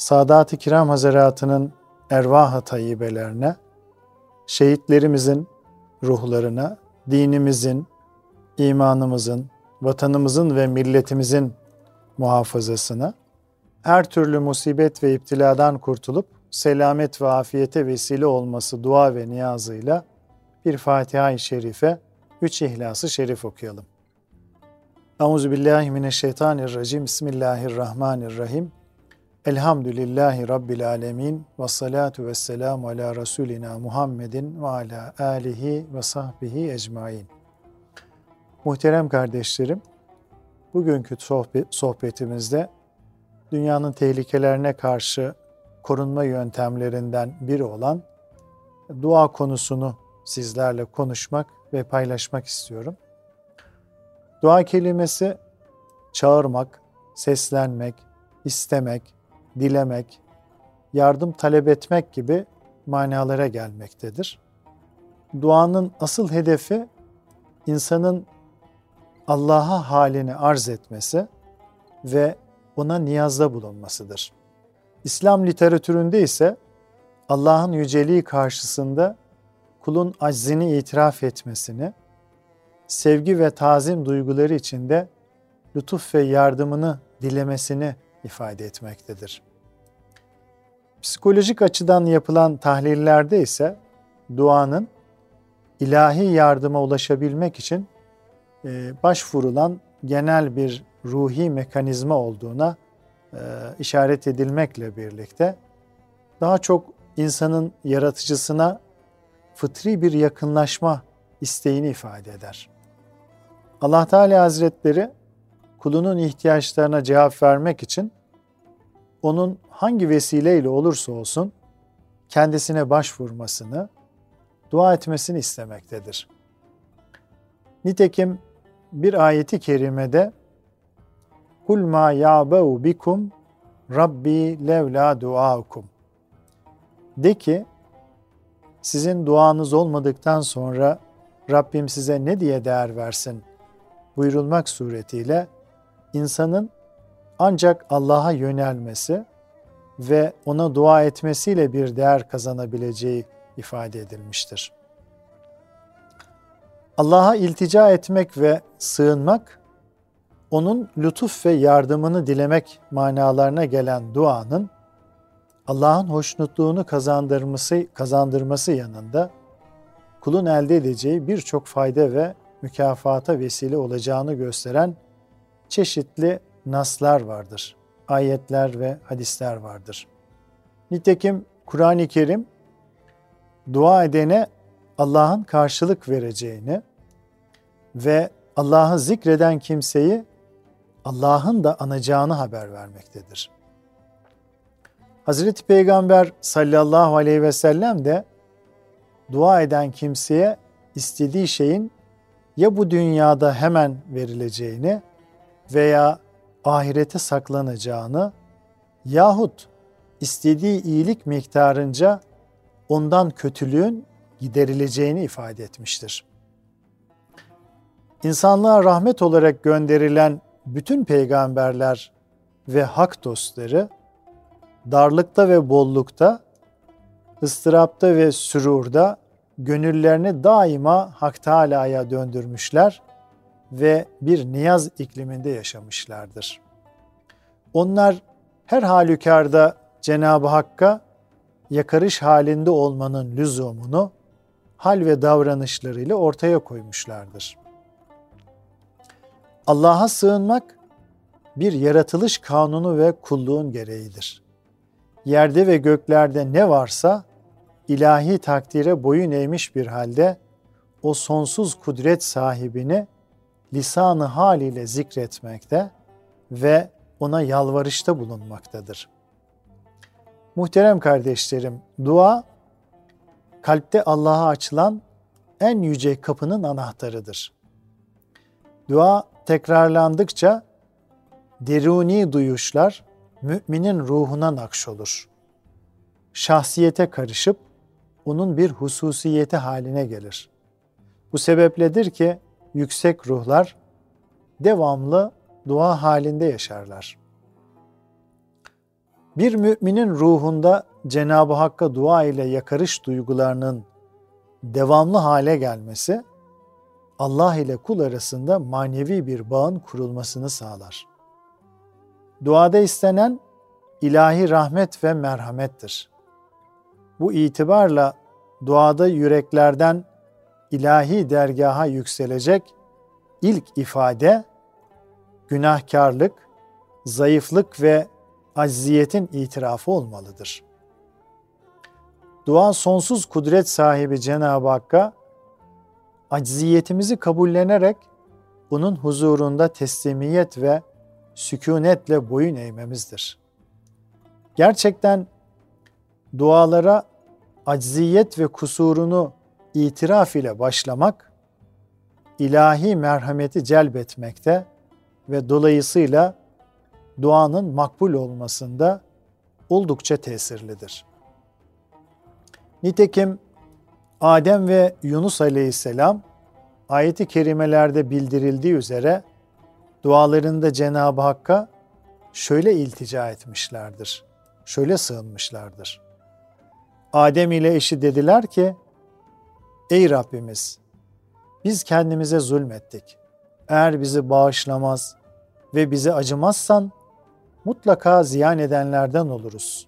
Sadat-ı Kiram Hazaratının ervah-ı tayyibelerine, şehitlerimizin ruhlarına, dinimizin, imanımızın, vatanımızın ve milletimizin muhafazasına, her türlü musibet ve iptiladan kurtulup selamet ve afiyete vesile olması dua ve niyazıyla bir Fatiha-i Şerife, üç İhlas-ı Şerif okuyalım. Euzubillahimineşşeytanirracim. Bismillahirrahmanirrahim. Elhamdülillahi Rabbil alemin. Ve salatu ve selamu ala Resulina Muhammedin ve ala alihi ve sahbihi ecmain. Muhterem kardeşlerim, bugünkü sohbetimizde dünyanın tehlikelerine karşı korunma yöntemlerinden biri olan dua konusunu sizlerle konuşmak ve paylaşmak istiyorum. Dua kelimesi çağırmak, seslenmek, istemek, dilemek, yardım talep etmek gibi manalara gelmektedir. Duanın asıl hedefi insanın Allah'a halini arz etmesi ve ona niyazda bulunmasıdır. İslam literatüründe ise Allah'ın yüceliği karşısında kulun aczini itiraf etmesini, sevgi ve tazim duyguları içinde lütuf ve yardımını dilemesini ifade etmektedir. Psikolojik açıdan yapılan tahlillerde ise duanın ilahi yardıma ulaşabilmek için e, başvurulan genel bir ruhi mekanizma olduğuna e, işaret edilmekle birlikte daha çok insanın yaratıcısına fıtri bir yakınlaşma isteğini ifade eder. Allah Teala Hazretleri kulunun ihtiyaçlarına cevap vermek için onun hangi vesileyle olursa olsun kendisine başvurmasını, dua etmesini istemektedir. Nitekim bir ayeti kerimede Kul ma ya'beu bikum Rabbi levla duaukum. De ki sizin duanız olmadıktan sonra Rabbim size ne diye değer versin buyurulmak suretiyle insanın ancak Allah'a yönelmesi ve ona dua etmesiyle bir değer kazanabileceği ifade edilmiştir. Allah'a iltica etmek ve sığınmak, onun lütuf ve yardımını dilemek manalarına gelen duanın Allah'ın hoşnutluğunu kazandırması, kazandırması yanında kulun elde edeceği birçok fayda ve mükafata vesile olacağını gösteren çeşitli naslar vardır. Ayetler ve hadisler vardır. Nitekim Kur'an-ı Kerim dua edene Allah'ın karşılık vereceğini ve Allah'ı zikreden kimseyi Allah'ın da anacağını haber vermektedir. Hazreti Peygamber sallallahu aleyhi ve sellem de dua eden kimseye istediği şeyin ya bu dünyada hemen verileceğini veya ahirete saklanacağını yahut istediği iyilik miktarınca ondan kötülüğün giderileceğini ifade etmiştir. İnsanlığa rahmet olarak gönderilen bütün peygamberler ve hak dostları darlıkta ve bollukta, ıstırapta ve sürurda gönüllerini daima Hak Teala'ya döndürmüşler ve bir niyaz ikliminde yaşamışlardır. Onlar her halükarda Cenab-ı Hakk'a yakarış halinde olmanın lüzumunu hal ve davranışlarıyla ortaya koymuşlardır. Allah'a sığınmak bir yaratılış kanunu ve kulluğun gereğidir. Yerde ve göklerde ne varsa ilahi takdire boyun eğmiş bir halde o sonsuz kudret sahibini lisanı haliyle zikretmekte ve ona yalvarışta bulunmaktadır. Muhterem kardeşlerim, dua kalpte Allah'a açılan en yüce kapının anahtarıdır. Dua tekrarlandıkça deruni duyuşlar müminin ruhuna nakşolur. Şahsiyete karışıp onun bir hususiyeti haline gelir. Bu sebepledir ki yüksek ruhlar devamlı dua halinde yaşarlar. Bir müminin ruhunda Cenab-ı Hakk'a dua ile yakarış duygularının devamlı hale gelmesi Allah ile kul arasında manevi bir bağın kurulmasını sağlar. Duada istenen ilahi rahmet ve merhamettir. Bu itibarla duada yüreklerden ilahi dergaha yükselecek ilk ifade günahkarlık, zayıflık ve acziyetin itirafı olmalıdır. Dua sonsuz kudret sahibi Cenab-ı Hakk'a acziyetimizi kabullenerek bunun huzurunda teslimiyet ve sükunetle boyun eğmemizdir. Gerçekten dualara acziyet ve kusurunu itiraf ile başlamak, ilahi merhameti celbetmekte ve dolayısıyla duanın makbul olmasında oldukça tesirlidir. Nitekim Adem ve Yunus aleyhisselam ayeti kerimelerde bildirildiği üzere dualarında Cenab-ı Hakk'a şöyle iltica etmişlerdir. Şöyle sığınmışlardır. Adem ile eşi dediler ki, Ey Rabbimiz, biz kendimize zulmettik. Eğer bizi bağışlamaz ve bize acımazsan mutlaka ziyan edenlerden oluruz.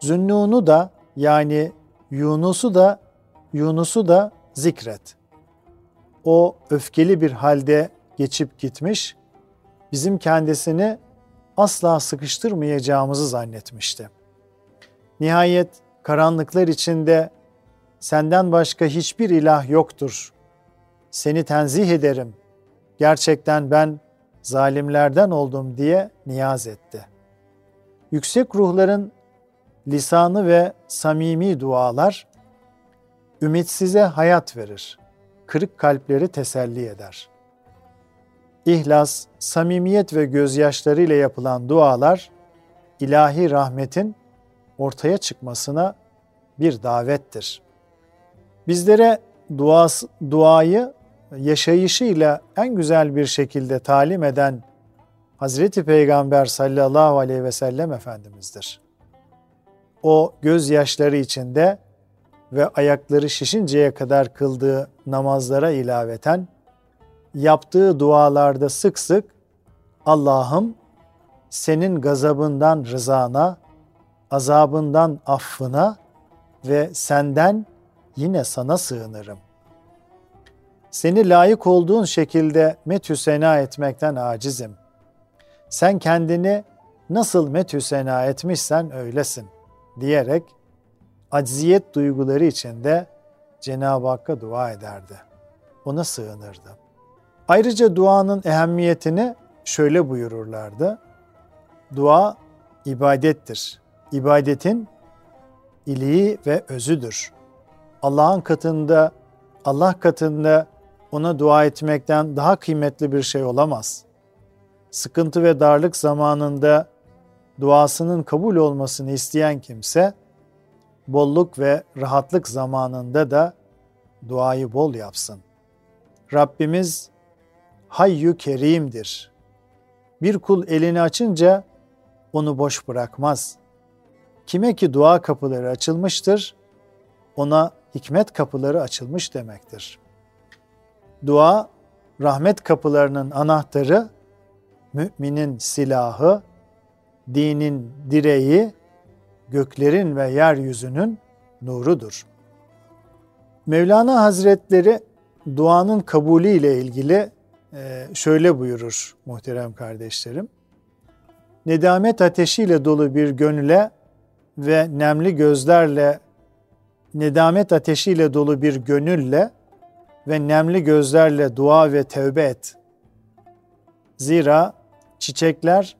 Zünnunu da yani Yunus'u da Yunus'u da zikret. O öfkeli bir halde geçip gitmiş, bizim kendisini asla sıkıştırmayacağımızı zannetmişti. Nihayet karanlıklar içinde senden başka hiçbir ilah yoktur. Seni tenzih ederim. Gerçekten ben zalimlerden oldum diye niyaz etti. Yüksek ruhların lisanı ve samimi dualar ümitsize hayat verir. Kırık kalpleri teselli eder. İhlas, samimiyet ve gözyaşları ile yapılan dualar ilahi rahmetin ortaya çıkmasına bir davettir. Bizlere duası, duayı yaşayışıyla en güzel bir şekilde talim eden Hazreti Peygamber sallallahu aleyhi ve sellem Efendimiz'dir. O gözyaşları içinde ve ayakları şişinceye kadar kıldığı namazlara ilaveten yaptığı dualarda sık sık Allah'ım senin gazabından rızana, azabından affına ve senden yine sana sığınırım. Seni layık olduğun şekilde metü sena etmekten acizim. Sen kendini nasıl metü sena etmişsen öylesin diyerek acziyet duyguları içinde Cenab-ı Hakk'a dua ederdi. Ona sığınırdı. Ayrıca duanın ehemmiyetini şöyle buyururlardı. Dua ibadettir. İbadetin iliği ve özüdür. Allah'ın katında, Allah katında ona dua etmekten daha kıymetli bir şey olamaz. Sıkıntı ve darlık zamanında duasının kabul olmasını isteyen kimse, bolluk ve rahatlık zamanında da duayı bol yapsın. Rabbimiz Hayyü Kerim'dir. Bir kul elini açınca onu boş bırakmaz. Kime ki dua kapıları açılmıştır, ona hikmet kapıları açılmış demektir. Dua, rahmet kapılarının anahtarı, müminin silahı, dinin direği, göklerin ve yeryüzünün nurudur. Mevlana Hazretleri duanın kabulü ile ilgili e, şöyle buyurur muhterem kardeşlerim. Nedamet ateşiyle dolu bir gönüle ve nemli gözlerle nedamet ateşiyle dolu bir gönülle ve nemli gözlerle dua ve tevbe et. Zira çiçekler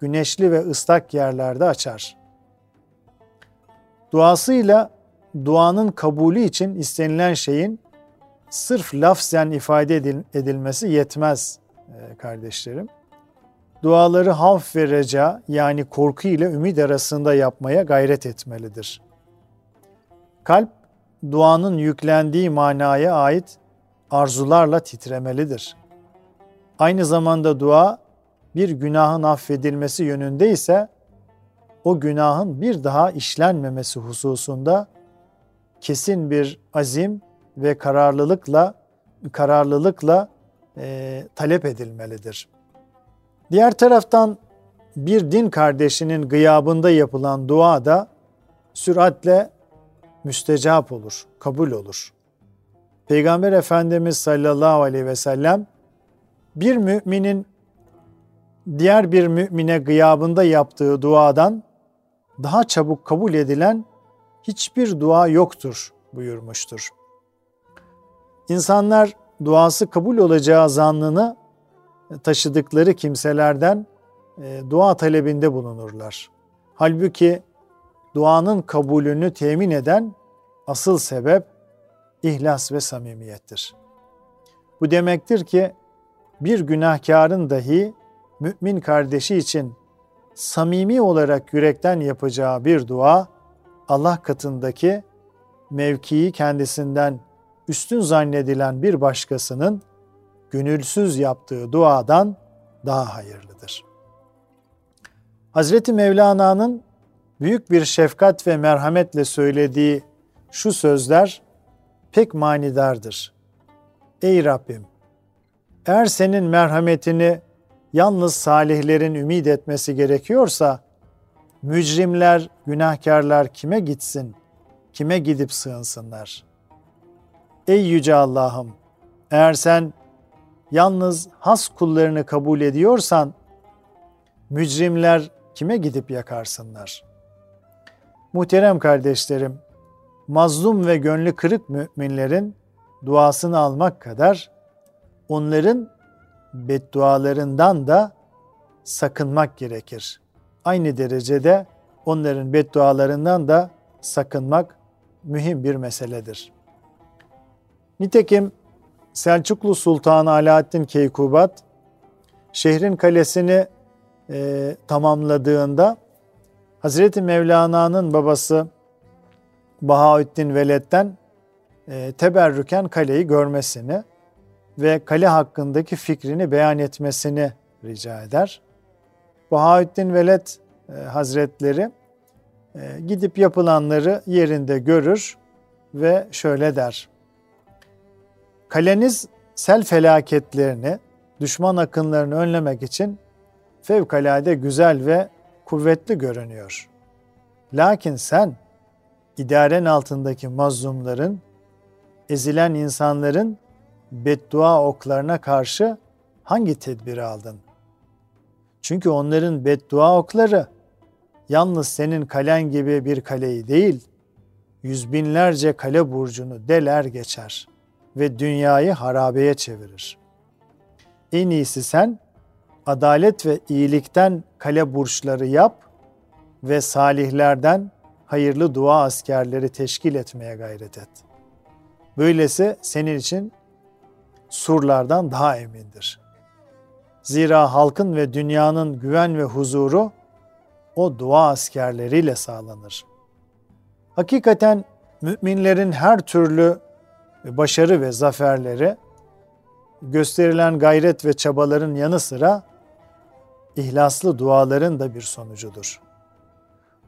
güneşli ve ıslak yerlerde açar. Duasıyla duanın kabulü için istenilen şeyin sırf lafzen ifade edilmesi yetmez e, kardeşlerim. Duaları havf ve reca yani korku ile ümit arasında yapmaya gayret etmelidir. Kalp duanın yüklendiği manaya ait arzularla titremelidir. Aynı zamanda dua bir günahın affedilmesi yönünde ise o günahın bir daha işlenmemesi hususunda kesin bir azim ve kararlılıkla kararlılıkla e, talep edilmelidir. Diğer taraftan bir din kardeşinin gıyabında yapılan dua da süratle müstecap olur, kabul olur. Peygamber Efendimiz sallallahu aleyhi ve sellem bir müminin diğer bir mümine gıyabında yaptığı duadan daha çabuk kabul edilen hiçbir dua yoktur buyurmuştur. İnsanlar duası kabul olacağı zannını taşıdıkları kimselerden e, dua talebinde bulunurlar. Halbuki duanın kabulünü temin eden asıl sebep ihlas ve samimiyettir. Bu demektir ki bir günahkarın dahi mümin kardeşi için samimi olarak yürekten yapacağı bir dua Allah katındaki mevkii kendisinden üstün zannedilen bir başkasının gönülsüz yaptığı duadan daha hayırlıdır. Hazreti Mevlana'nın büyük bir şefkat ve merhametle söylediği şu sözler pek manidardır. Ey Rabbim! Eğer senin merhametini yalnız salihlerin ümit etmesi gerekiyorsa, mücrimler, günahkarlar kime gitsin, kime gidip sığınsınlar? Ey Yüce Allah'ım! Eğer sen yalnız has kullarını kabul ediyorsan, mücrimler kime gidip yakarsınlar? Muhterem kardeşlerim, mazlum ve gönlü kırık müminlerin duasını almak kadar onların beddualarından da sakınmak gerekir. Aynı derecede onların beddualarından da sakınmak mühim bir meseledir. Nitekim Selçuklu Sultanı Alaaddin Keykubat şehrin kalesini e, tamamladığında Hazreti Mevlana'nın babası Bahaüddin Veled'den e, teberrüken kaleyi görmesini ve kale hakkındaki fikrini beyan etmesini rica eder. Bahaüddin Veled e, Hazretleri e, gidip yapılanları yerinde görür ve şöyle der. Kaleniz sel felaketlerini, düşman akınlarını önlemek için fevkalade güzel ve kuvvetli görünüyor. Lakin sen idaren altındaki mazlumların, ezilen insanların beddua oklarına karşı hangi tedbiri aldın? Çünkü onların beddua okları yalnız senin kalen gibi bir kaleyi değil, yüz binlerce kale burcunu deler geçer ve dünyayı harabeye çevirir. En iyisi sen adalet ve iyilikten kale burçları yap ve salihlerden hayırlı dua askerleri teşkil etmeye gayret et. Böylesi senin için surlardan daha emindir. Zira halkın ve dünyanın güven ve huzuru o dua askerleriyle sağlanır. Hakikaten müminlerin her türlü başarı ve zaferleri gösterilen gayret ve çabaların yanı sıra ihlaslı duaların da bir sonucudur.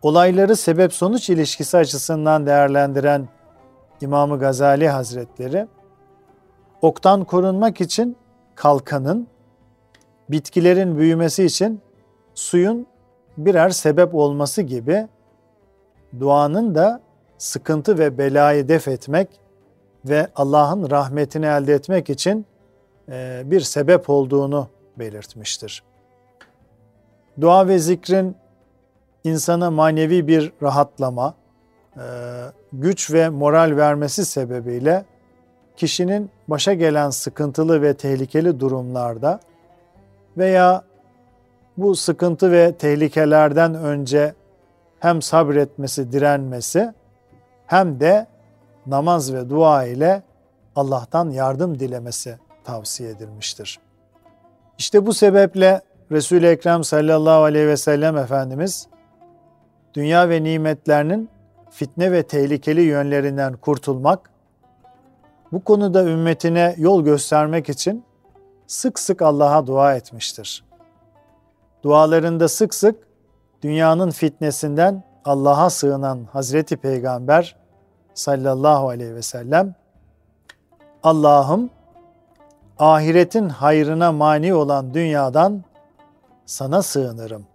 Olayları sebep-sonuç ilişkisi açısından değerlendiren İmam Gazali Hazretleri, oktan korunmak için kalkanın, bitkilerin büyümesi için suyun birer sebep olması gibi duanın da sıkıntı ve belayı def etmek ve Allah'ın rahmetini elde etmek için bir sebep olduğunu belirtmiştir. Dua ve zikrin insana manevi bir rahatlama, e, güç ve moral vermesi sebebiyle kişinin başa gelen sıkıntılı ve tehlikeli durumlarda veya bu sıkıntı ve tehlikelerden önce hem sabretmesi, direnmesi hem de namaz ve dua ile Allah'tan yardım dilemesi tavsiye edilmiştir. İşte bu sebeple Resul-i Ekrem sallallahu aleyhi ve sellem Efendimiz dünya ve nimetlerinin fitne ve tehlikeli yönlerinden kurtulmak, bu konuda ümmetine yol göstermek için sık sık Allah'a dua etmiştir. Dualarında sık sık dünyanın fitnesinden Allah'a sığınan Hazreti Peygamber sallallahu aleyhi ve sellem Allah'ım ahiretin hayrına mani olan dünyadan sana sığınırım.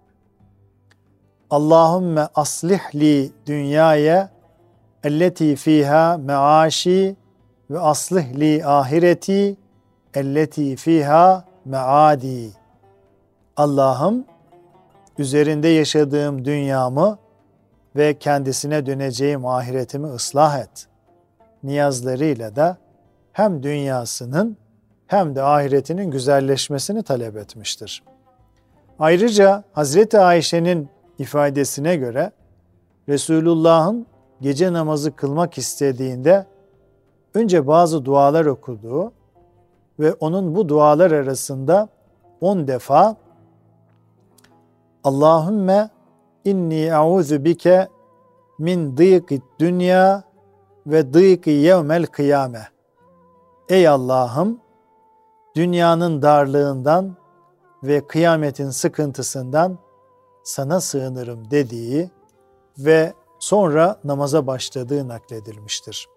Allahümme aslih li dünyaya elleti fiha meaşi ve aslih li ahireti elleti fiha meadi. Allah'ım üzerinde yaşadığım dünyamı ve kendisine döneceğim ahiretimi ıslah et. Niyazlarıyla da hem dünyasının hem de ahiretinin güzelleşmesini talep etmiştir. Ayrıca Hazreti Ayşe'nin ifadesine göre Resulullah'ın gece namazı kılmak istediğinde önce bazı dualar okuduğu ve onun bu dualar arasında on defa Allahümme inni e'udhu bike min dıyıkı dünya ve dıyıkı yevmel kıyame. Ey Allah'ım dünyanın darlığından ve kıyametin sıkıntısından sana sığınırım dediği ve sonra namaza başladığı nakledilmiştir.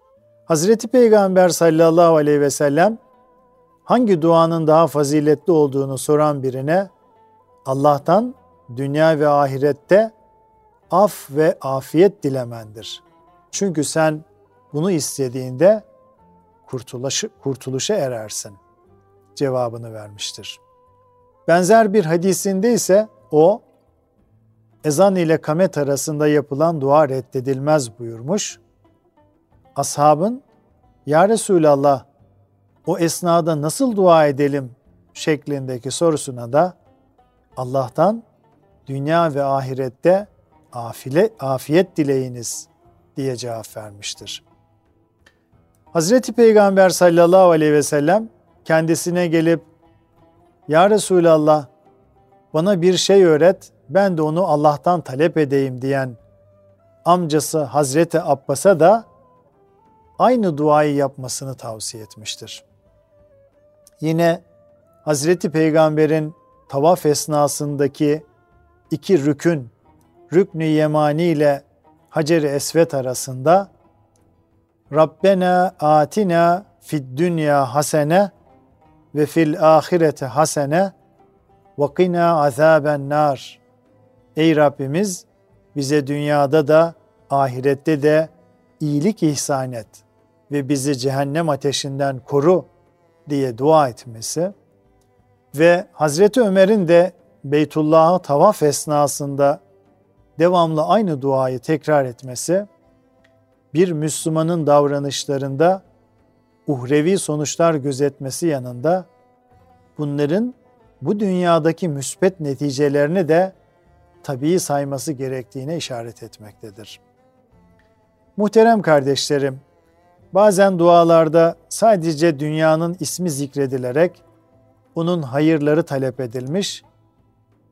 Hazreti Peygamber sallallahu aleyhi ve sellem hangi duanın daha faziletli olduğunu soran birine Allah'tan dünya ve ahirette af ve afiyet dilemendir. Çünkü sen bunu istediğinde kurtuluşa, kurtuluşa erersin cevabını vermiştir. Benzer bir hadisinde ise o ezan ile kamet arasında yapılan dua reddedilmez buyurmuş. Ashabın Ya Resulallah o esnada nasıl dua edelim şeklindeki sorusuna da Allah'tan dünya ve ahirette afile, afiyet dileyiniz diye cevap vermiştir. Hazreti Peygamber sallallahu aleyhi ve sellem kendisine gelip Ya Resulallah bana bir şey öğret ben de onu Allah'tan talep edeyim diyen amcası Hazreti Abbas'a da aynı duayı yapmasını tavsiye etmiştir. Yine Hazreti Peygamber'in tavaf esnasındaki iki rükün, rüknü yemani ile Hacer-i Esvet arasında Rabbena atina fid dünya hasene ve fil ahirete hasene ve qina azaben nar. Ey Rabbimiz bize dünyada da ahirette de iyilik ihsan et ve bizi cehennem ateşinden koru diye dua etmesi ve Hazreti Ömer'in de Beytullah'a tavaf esnasında devamlı aynı duayı tekrar etmesi bir Müslümanın davranışlarında uhrevi sonuçlar gözetmesi yanında bunların bu dünyadaki müspet neticelerini de tabii sayması gerektiğine işaret etmektedir. Muhterem kardeşlerim, bazen dualarda sadece dünyanın ismi zikredilerek onun hayırları talep edilmiş,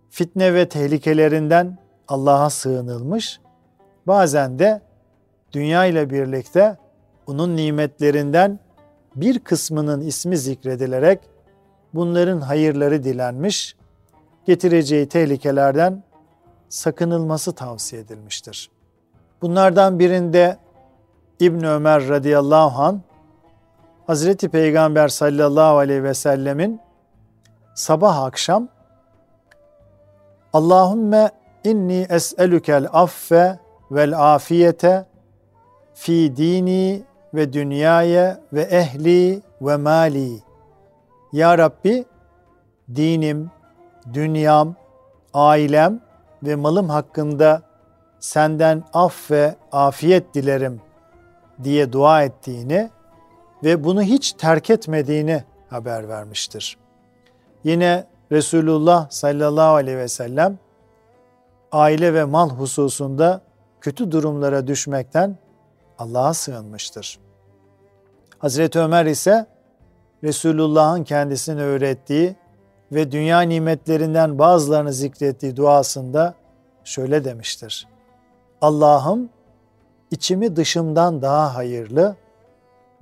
fitne ve tehlikelerinden Allah'a sığınılmış, bazen de dünya ile birlikte onun nimetlerinden bir kısmının ismi zikredilerek bunların hayırları dilenmiş, getireceği tehlikelerden sakınılması tavsiye edilmiştir. Bunlardan birinde İbn Ömer radıyallahu an Hazreti Peygamber sallallahu aleyhi ve sellemin sabah akşam Allahümme inni es'elükel affe vel afiyete fi dini ve dünyaya ve ehli ve mali. Ya Rabbi dinim, dünyam, ailem ve malım hakkında senden af ve afiyet dilerim diye dua ettiğini ve bunu hiç terk etmediğini haber vermiştir. Yine Resulullah sallallahu aleyhi ve sellem aile ve mal hususunda kötü durumlara düşmekten Allah'a sığınmıştır. Hazreti Ömer ise Resulullah'ın kendisine öğrettiği ve dünya nimetlerinden bazılarını zikrettiği duasında şöyle demiştir. Allah'ım içimi dışımdan daha hayırlı,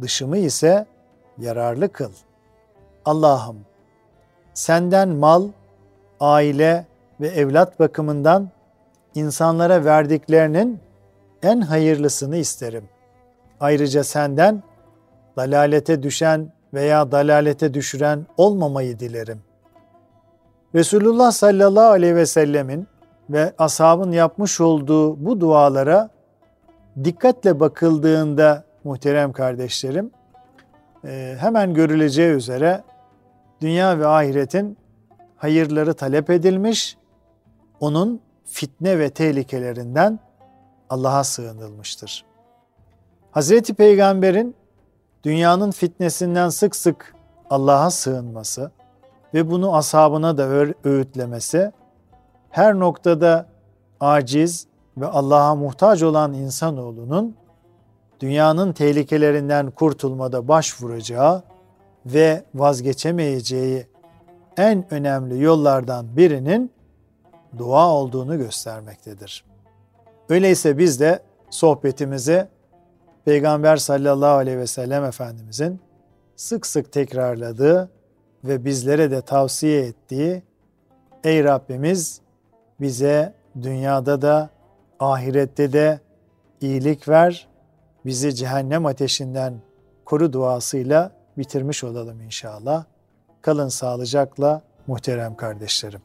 dışımı ise yararlı kıl. Allah'ım senden mal, aile ve evlat bakımından insanlara verdiklerinin en hayırlısını isterim. Ayrıca senden dalalete düşen veya dalalete düşüren olmamayı dilerim. Resulullah sallallahu aleyhi ve sellemin ve ashabın yapmış olduğu bu dualara dikkatle bakıldığında muhterem kardeşlerim e, hemen görüleceği üzere dünya ve ahiretin hayırları talep edilmiş, onun fitne ve tehlikelerinden Allah'a sığınılmıştır. Hazreti Peygamber'in dünyanın fitnesinden sık sık Allah'a sığınması ve bunu ashabına da öğütlemesi her noktada aciz ve Allah'a muhtaç olan insanoğlunun dünyanın tehlikelerinden kurtulmada başvuracağı ve vazgeçemeyeceği en önemli yollardan birinin dua olduğunu göstermektedir. Öyleyse biz de sohbetimizi Peygamber sallallahu aleyhi ve sellem Efendimizin sık sık tekrarladığı ve bizlere de tavsiye ettiği Ey Rabbimiz bize dünyada da ahirette de iyilik ver, bizi cehennem ateşinden koru duasıyla bitirmiş olalım inşallah. Kalın sağlıcakla muhterem kardeşlerim.